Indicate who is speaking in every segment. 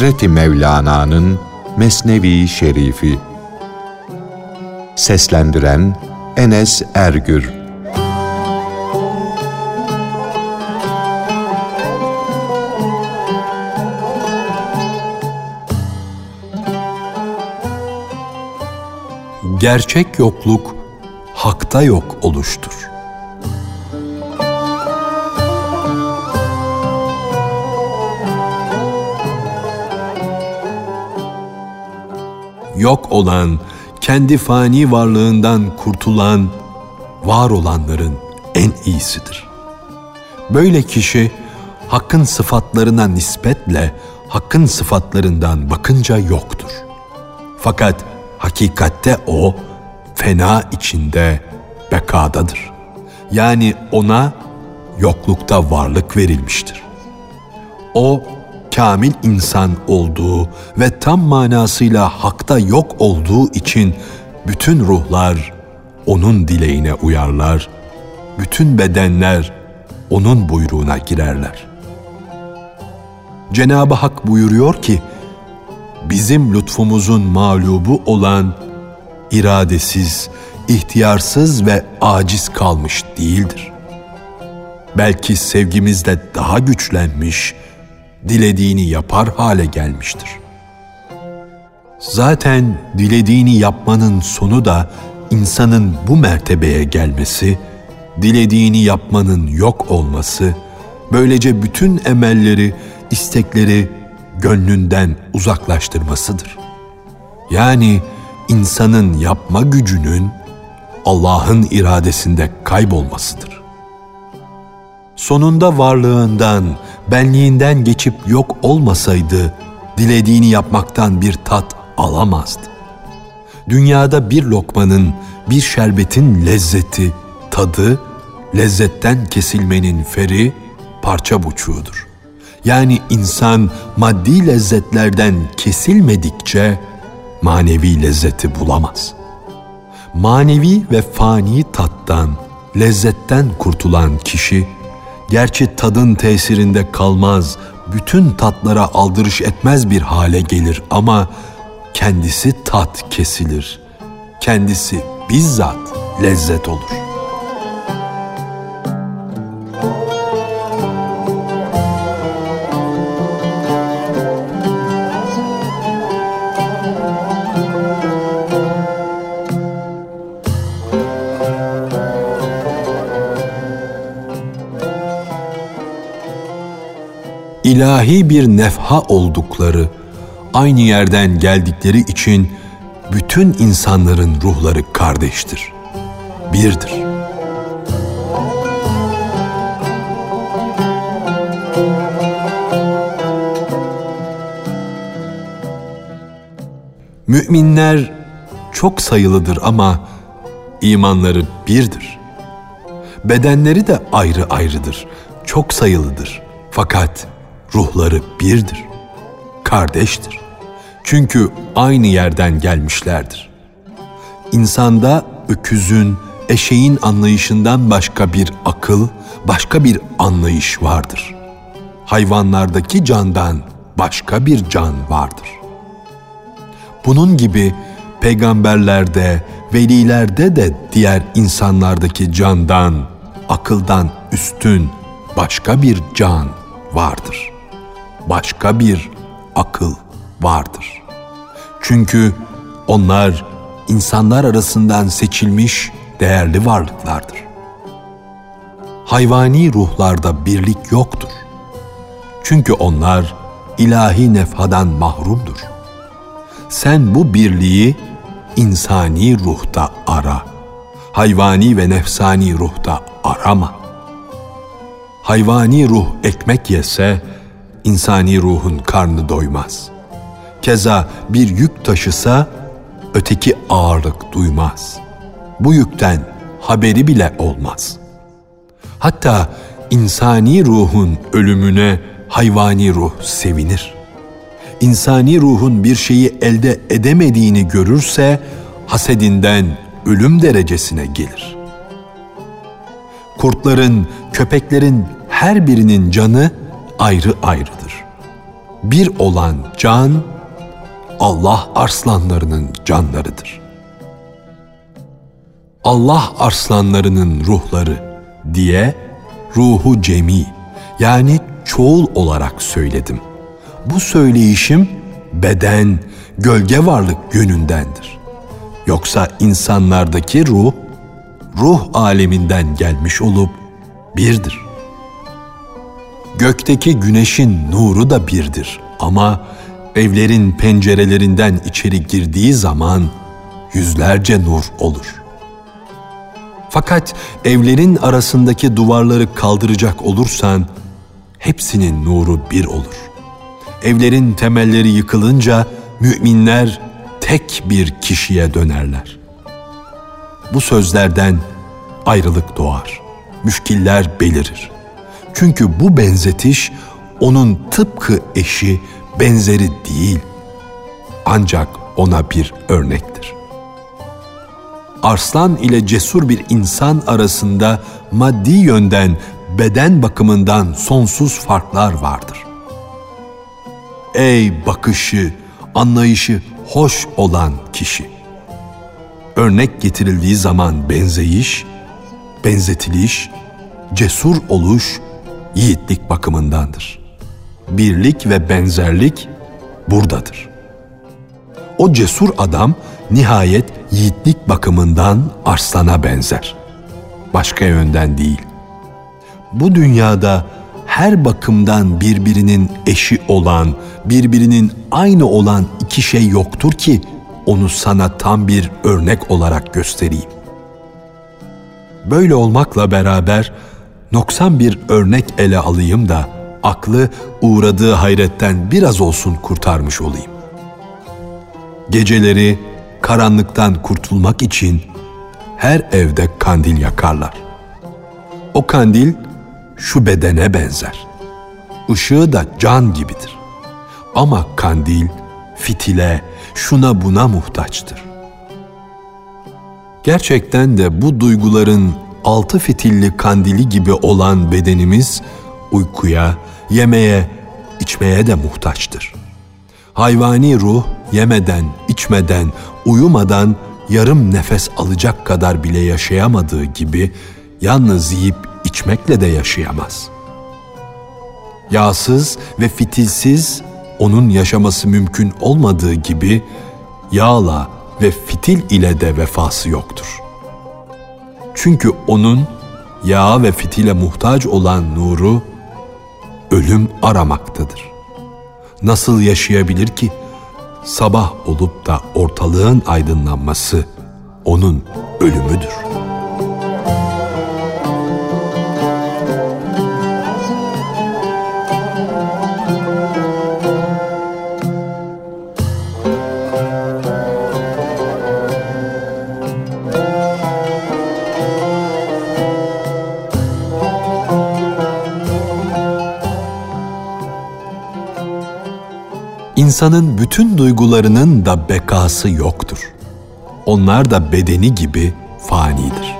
Speaker 1: Hazreti Mevlana'nın Mesnevi Şerifi Seslendiren Enes Ergür
Speaker 2: Gerçek yokluk hakta yok oluştur. Yok olan, kendi fani varlığından kurtulan, var olanların en iyisidir. Böyle kişi hakkın sıfatlarına nispetle hakkın sıfatlarından bakınca yoktur. Fakat hakikatte o fena içinde bekadadır. Yani ona yoklukta varlık verilmiştir. O kamil insan olduğu ve tam manasıyla hakta yok olduğu için bütün ruhlar onun dileğine uyarlar, bütün bedenler onun buyruğuna girerler. Cenab-ı Hak buyuruyor ki, bizim lütfumuzun mağlubu olan, iradesiz, ihtiyarsız ve aciz kalmış değildir. Belki sevgimizle daha güçlenmiş, dilediğini yapar hale gelmiştir. Zaten dilediğini yapmanın sonu da insanın bu mertebeye gelmesi, dilediğini yapmanın yok olması, böylece bütün emelleri, istekleri gönlünden uzaklaştırmasıdır. Yani insanın yapma gücünün Allah'ın iradesinde kaybolmasıdır. Sonunda varlığından, benliğinden geçip yok olmasaydı dilediğini yapmaktan bir tat alamazdı. Dünyada bir lokmanın, bir şerbetin lezzeti, tadı, lezzetten kesilmenin feri, parça buçuğudur. Yani insan maddi lezzetlerden kesilmedikçe manevi lezzeti bulamaz. Manevi ve fani tattan, lezzetten kurtulan kişi gerçi tadın tesirinde kalmaz, bütün tatlara aldırış etmez bir hale gelir ama kendisi tat kesilir. Kendisi bizzat lezzet olur.'' İlahi bir nefha oldukları, aynı yerden geldikleri için bütün insanların ruhları kardeştir, birdir. Müminler çok sayılıdır ama imanları birdir. Bedenleri de ayrı ayrıdır, çok sayılıdır. Fakat ruhları birdir, kardeştir. Çünkü aynı yerden gelmişlerdir. İnsanda öküzün, eşeğin anlayışından başka bir akıl, başka bir anlayış vardır. Hayvanlardaki candan başka bir can vardır. Bunun gibi peygamberlerde, velilerde de diğer insanlardaki candan, akıldan üstün başka bir can vardır.'' Başka bir akıl vardır. Çünkü onlar insanlar arasından seçilmiş değerli varlıklardır. Hayvani ruhlarda birlik yoktur. Çünkü onlar ilahi nefhadan mahrumdur. Sen bu birliği insani ruhta ara. Hayvani ve nefsani ruhta arama. Hayvani ruh ekmek yese insani ruhun karnı doymaz. Keza bir yük taşısa öteki ağırlık duymaz. Bu yükten haberi bile olmaz. Hatta insani ruhun ölümüne hayvani ruh sevinir. İnsani ruhun bir şeyi elde edemediğini görürse hasedinden ölüm derecesine gelir. Kurtların, köpeklerin her birinin canı ayrı ayrıdır. bir olan can, Allah arslanlarının canlarıdır. Allah arslanlarının ruhları diye ruhu cemi yani çoğul olarak söyledim. Bu söyleyişim beden, gölge varlık yönündendir. Yoksa insanlardaki ruh, ruh aleminden gelmiş olup birdir. Gökteki güneşin nuru da birdir ama evlerin pencerelerinden içeri girdiği zaman yüzlerce nur olur. Fakat evlerin arasındaki duvarları kaldıracak olursan hepsinin nuru bir olur. Evlerin temelleri yıkılınca müminler tek bir kişiye dönerler. Bu sözlerden ayrılık doğar, müşkiller belirir. Çünkü bu benzetiş onun tıpkı eşi, benzeri değil. Ancak ona bir örnektir. Arslan ile cesur bir insan arasında maddi yönden, beden bakımından sonsuz farklar vardır. Ey bakışı, anlayışı hoş olan kişi! Örnek getirildiği zaman benzeyiş, benzetiliş, cesur oluş, yiğitlik bakımındandır. Birlik ve benzerlik buradadır. O cesur adam nihayet yiğitlik bakımından arslana benzer. Başka yönden değil. Bu dünyada her bakımdan birbirinin eşi olan, birbirinin aynı olan iki şey yoktur ki onu sana tam bir örnek olarak göstereyim. Böyle olmakla beraber noksan bir örnek ele alayım da aklı uğradığı hayretten biraz olsun kurtarmış olayım. Geceleri karanlıktan kurtulmak için her evde kandil yakarlar. O kandil şu bedene benzer. Işığı da can gibidir. Ama kandil fitile, şuna buna muhtaçtır. Gerçekten de bu duyguların altı fitilli kandili gibi olan bedenimiz uykuya, yemeye, içmeye de muhtaçtır. Hayvani ruh yemeden, içmeden, uyumadan yarım nefes alacak kadar bile yaşayamadığı gibi yalnız yiyip içmekle de yaşayamaz. Yağsız ve fitilsiz onun yaşaması mümkün olmadığı gibi yağla ve fitil ile de vefası yoktur. Çünkü onun yağ ve fitile muhtaç olan nuru ölüm aramaktadır. Nasıl yaşayabilir ki? Sabah olup da ortalığın aydınlanması onun ölümüdür.'' İnsanın bütün duygularının da bekası yoktur. Onlar da bedeni gibi fanidir.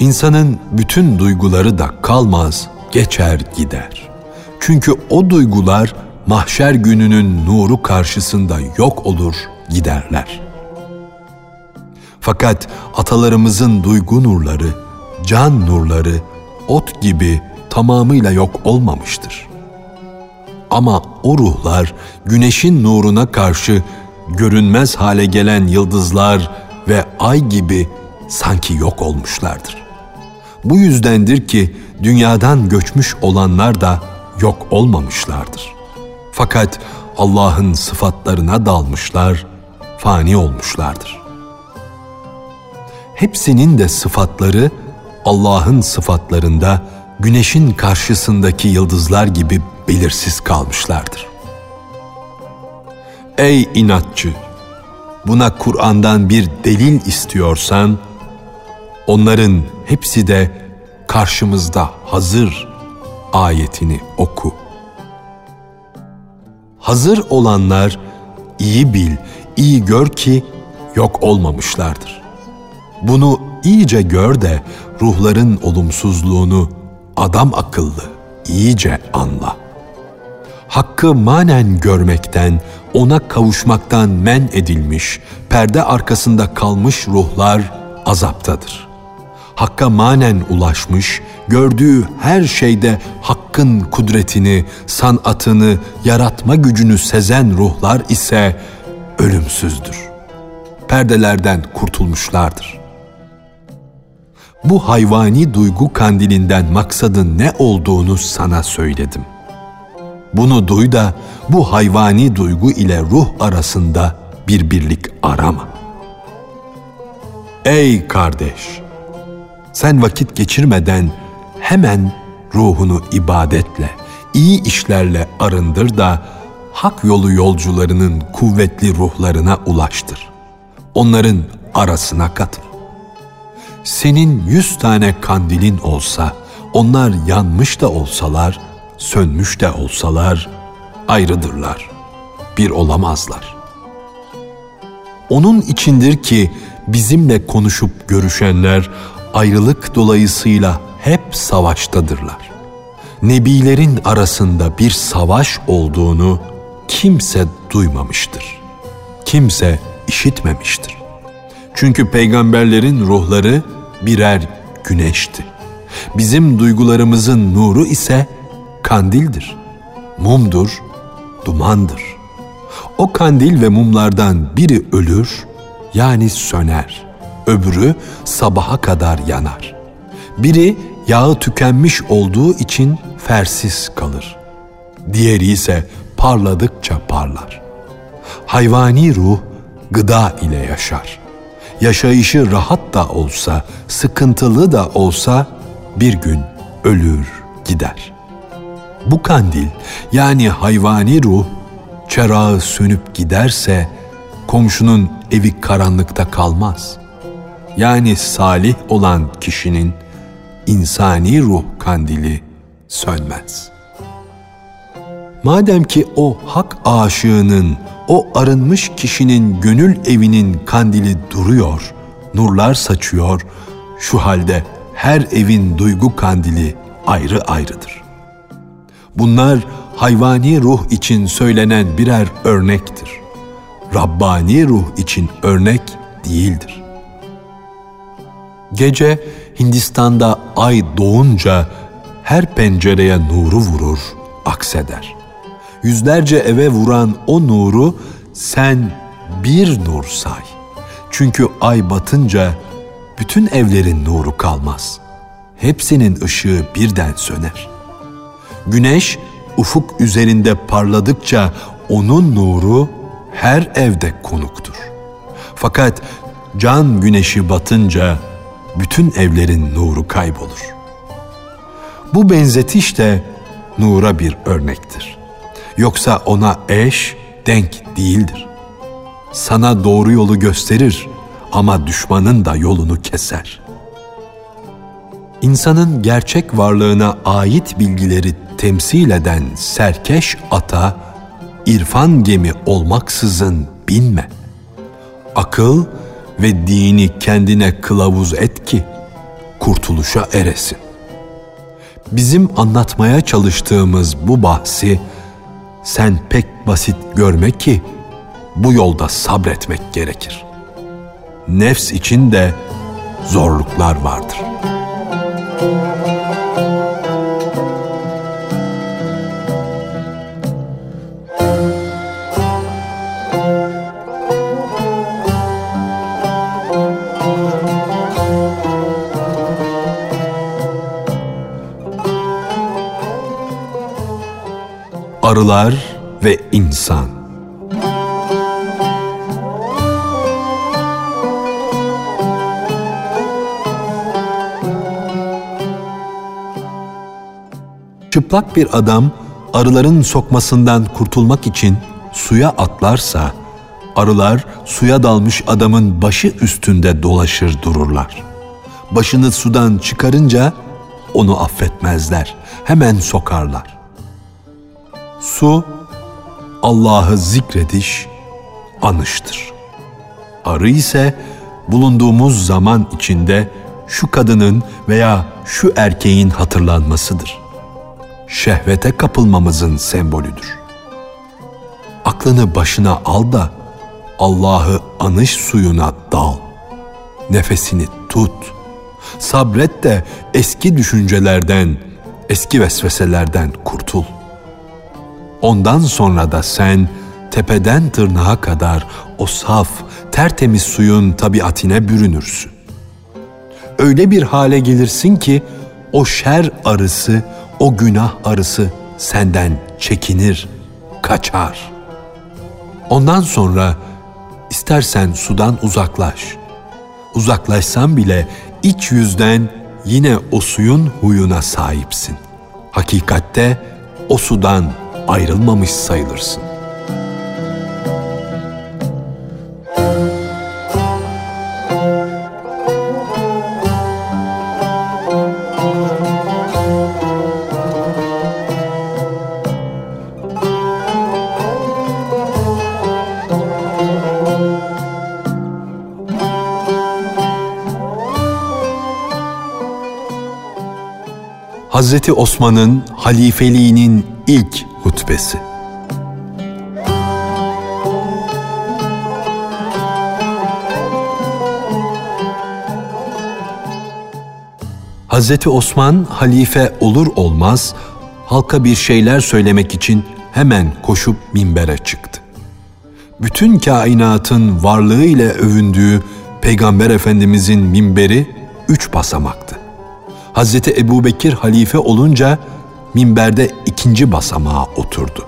Speaker 2: İnsanın bütün duyguları da kalmaz, geçer gider. Çünkü o duygular mahşer gününün nuru karşısında yok olur, giderler.'' Fakat atalarımızın duygu nurları, can nurları ot gibi tamamıyla yok olmamıştır. Ama o ruhlar güneşin nuruna karşı görünmez hale gelen yıldızlar ve ay gibi sanki yok olmuşlardır. Bu yüzdendir ki dünyadan göçmüş olanlar da yok olmamışlardır. Fakat Allah'ın sıfatlarına dalmışlar, fani olmuşlardır hepsinin de sıfatları Allah'ın sıfatlarında güneşin karşısındaki yıldızlar gibi belirsiz kalmışlardır. Ey inatçı! Buna Kur'an'dan bir delil istiyorsan, onların hepsi de karşımızda hazır ayetini oku. Hazır olanlar iyi bil, iyi gör ki yok olmamışlardır Bunu iyice gör de ruhların olumsuzluğunu adam akıllı iyice anla. Hakkı manen görmekten, ona kavuşmaktan men edilmiş, perde arkasında kalmış ruhlar azaptadır. Hakka manen ulaşmış, gördüğü her şeyde Hakk'ın kudretini, sanatını, yaratma gücünü sezen ruhlar ise ölümsüzdür. Perdelerden kurtulmuşlardır. Bu hayvani duygu kandilinden maksadın ne olduğunu sana söyledim. Bunu duy da bu hayvani duygu ile ruh arasında bir birlik arama. Ey kardeş! Sen vakit geçirmeden hemen ruhunu ibadetle, iyi işlerle arındır da hak yolu yolcularının kuvvetli ruhlarına ulaştır. Onların arasına katıl. Senin yüz tane kandilin olsa, onlar yanmış da olsalar, sönmüş de olsalar, ayrıdırlar, bir olamazlar. Onun içindir ki bizimle konuşup görüşenler ayrılık dolayısıyla hep savaştadırlar. Nebilerin arasında bir savaş olduğunu kimse duymamıştır. Kimse işitmemiştir. Çünkü peygamberlerin ruhları birer güneşti. Bizim duygularımızın nuru ise kandildir, mumdur, dumandır. O kandil ve mumlardan biri ölür, yani söner. Öbürü sabaha kadar yanar. Biri yağı tükenmiş olduğu için fersiz kalır. Diğeri ise parladıkça parlar. Hayvani ruh gıda ile yaşar. Yaşayışı rahat da olsa, sıkıntılı da olsa bir gün ölür gider. Bu kandil yani hayvani ruh çerağı sönüp giderse komşunun evi karanlıkta kalmaz. Yani salih olan kişinin insani ruh kandili sönmez. Madem ki o hak aşığının, o arınmış kişinin gönül evinin kandili duruyor, nurlar saçıyor, şu halde her evin duygu kandili ayrı ayrıdır. Bunlar hayvani ruh için söylenen birer örnektir. Rabbani ruh için örnek değildir. Gece Hindistan'da ay doğunca her pencereye nuru vurur, akseder. Yüzlerce eve vuran o nuru sen bir nur say. Çünkü ay batınca bütün evlerin nuru kalmaz. Hepsinin ışığı birden söner. Güneş ufuk üzerinde parladıkça onun nuru her evde konuktur. Fakat can güneşi batınca bütün evlerin nuru kaybolur. Bu benzetiş de nura bir örnektir. Yoksa ona eş, denk değildir. Sana doğru yolu gösterir ama düşmanın da yolunu keser. İnsanın gerçek varlığına ait bilgileri temsil eden serkeş ata, irfan gemi olmaksızın binme. Akıl ve dini kendine kılavuz et ki kurtuluşa eresin. Bizim anlatmaya çalıştığımız bu bahsi sen pek basit görme ki bu yolda sabretmek gerekir. Nefs için de zorluklar vardır.'' Arılar ve İnsan Çıplak bir adam arıların sokmasından kurtulmak için suya atlarsa arılar suya dalmış adamın başı üstünde dolaşır dururlar. Başını sudan çıkarınca onu affetmezler. Hemen sokarlar. Su Allah'ı zikrediş, anıştır. Arı ise bulunduğumuz zaman içinde şu kadının veya şu erkeğin hatırlanmasıdır. Şehvete kapılmamızın sembolüdür. Aklını başına al da Allah'ı anış suyuna dal. Nefesini tut. Sabret de eski düşüncelerden, eski vesveselerden kurtul. Ondan sonra da sen tepeden tırnağa kadar o saf, tertemiz suyun tabiatine bürünürsün. Öyle bir hale gelirsin ki o şer arısı, o günah arısı senden çekinir, kaçar. Ondan sonra istersen sudan uzaklaş. Uzaklaşsan bile iç yüzden yine o suyun huyuna sahipsin. Hakikatte o sudan ayrılmamış sayılırsın. Hazreti Osman'ın halifeliğinin ilk hutbesi. Hazreti Osman halife olur olmaz halka bir şeyler söylemek için hemen koşup minbere çıktı. Bütün kainatın varlığı ile övündüğü Peygamber Efendimizin minberi üç basamaktı. Hazreti Ebu Bekir halife olunca minberde ikinci basamağa oturdu.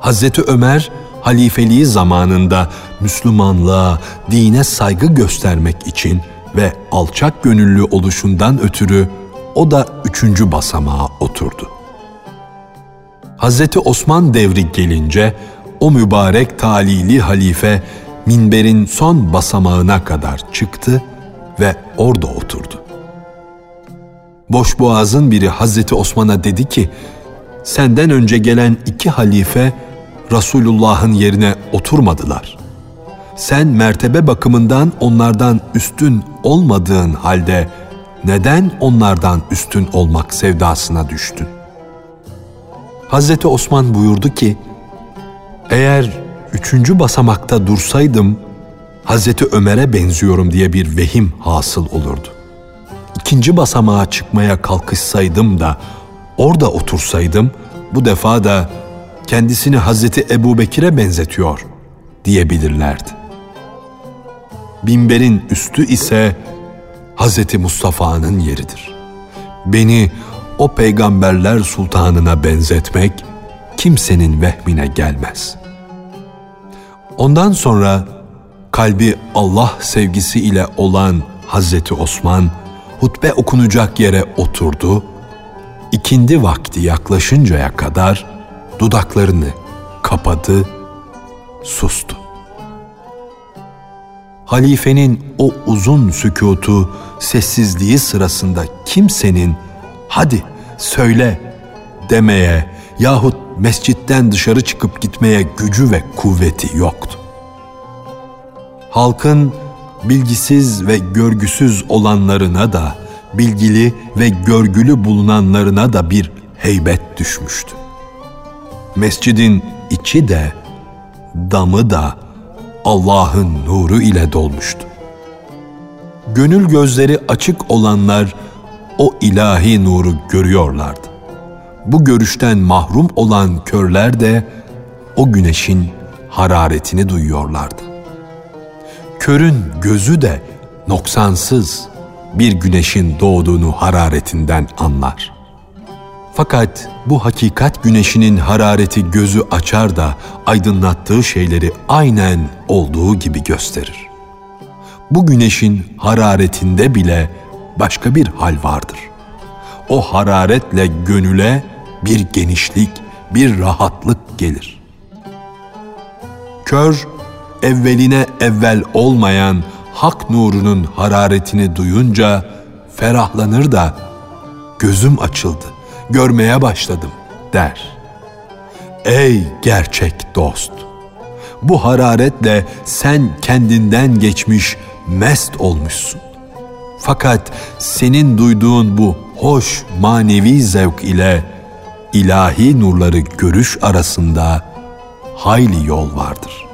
Speaker 2: Hazreti Ömer halifeliği zamanında Müslümanlığa, dine saygı göstermek için ve alçak gönüllü oluşundan ötürü o da üçüncü basamağa oturdu. Hazreti Osman devri gelince o mübarek talili halife minberin son basamağına kadar çıktı ve orada oturdu. Boşboğaz'ın biri Hazreti Osman'a dedi ki, senden önce gelen iki halife Resulullah'ın yerine oturmadılar. Sen mertebe bakımından onlardan üstün olmadığın halde neden onlardan üstün olmak sevdasına düştün? Hazreti Osman buyurdu ki, eğer üçüncü basamakta dursaydım, Hazreti Ömer'e benziyorum diye bir vehim hasıl olurdu ikinci basamağa çıkmaya kalkışsaydım da orada otursaydım bu defa da kendisini Hazreti Ebu Bekir'e benzetiyor diyebilirlerdi. Binberin üstü ise Hazreti Mustafa'nın yeridir. Beni o peygamberler sultanına benzetmek kimsenin vehmine gelmez. Ondan sonra kalbi Allah sevgisi ile olan Hazreti Osman hutbe okunacak yere oturdu, ikindi vakti yaklaşıncaya kadar dudaklarını kapadı, sustu. Halifenin o uzun sükutu, sessizliği sırasında kimsenin hadi söyle demeye yahut mescitten dışarı çıkıp gitmeye gücü ve kuvveti yoktu. Halkın bilgisiz ve görgüsüz olanlarına da, bilgili ve görgülü bulunanlarına da bir heybet düşmüştü. Mescidin içi de, damı da Allah'ın nuru ile dolmuştu. Gönül gözleri açık olanlar o ilahi nuru görüyorlardı. Bu görüşten mahrum olan körler de o güneşin hararetini duyuyorlardı körün gözü de noksansız bir güneşin doğduğunu hararetinden anlar. Fakat bu hakikat güneşinin harareti gözü açar da aydınlattığı şeyleri aynen olduğu gibi gösterir. Bu güneşin hararetinde bile başka bir hal vardır. O hararetle gönüle bir genişlik, bir rahatlık gelir. Kör evveline evvel olmayan hak nurunun hararetini duyunca ferahlanır da gözüm açıldı, görmeye başladım der. Ey gerçek dost! Bu hararetle sen kendinden geçmiş mest olmuşsun. Fakat senin duyduğun bu hoş manevi zevk ile ilahi nurları görüş arasında hayli yol vardır.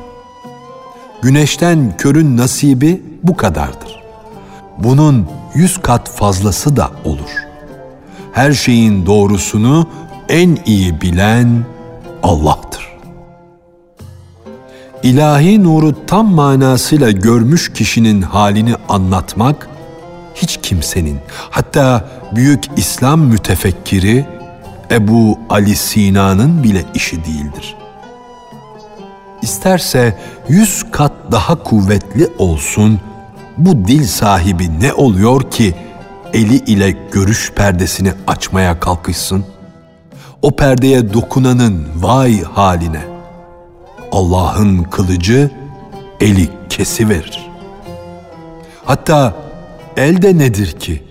Speaker 2: Güneşten körün nasibi bu kadardır. Bunun yüz kat fazlası da olur. Her şeyin doğrusunu en iyi bilen Allah'tır. İlahi nuru tam manasıyla görmüş kişinin halini anlatmak hiç kimsenin hatta büyük İslam mütefekkiri Ebu Ali Sina'nın bile işi değildir. İsterse yüz kat daha kuvvetli olsun, bu dil sahibi ne oluyor ki eli ile görüş perdesini açmaya kalkışsın? O perdeye dokunanın vay haline. Allah'ın kılıcı eli kesi verir. Hatta elde nedir ki?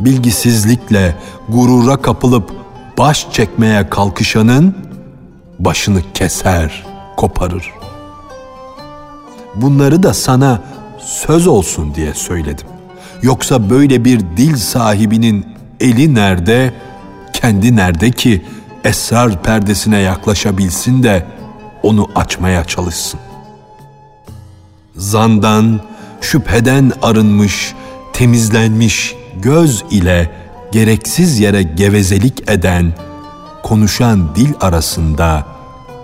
Speaker 2: Bilgisizlikle gurura kapılıp baş çekmeye kalkışanın başını keser, koparır. Bunları da sana söz olsun diye söyledim. Yoksa böyle bir dil sahibinin eli nerede, kendi nerede ki esrar perdesine yaklaşabilsin de onu açmaya çalışsın. Zandan, şüpheden arınmış, temizlenmiş göz ile gereksiz yere gevezelik eden, konuşan dil arasında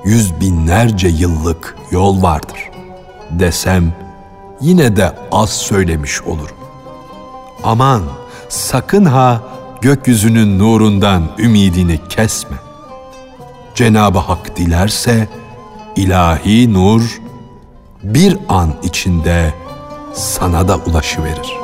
Speaker 2: yüz binlerce yıllık yol vardır desem yine de az söylemiş olurum. Aman sakın ha gökyüzünün nurundan ümidini kesme. Cenab-ı Hak dilerse ilahi nur bir an içinde sana da ulaşıverir.''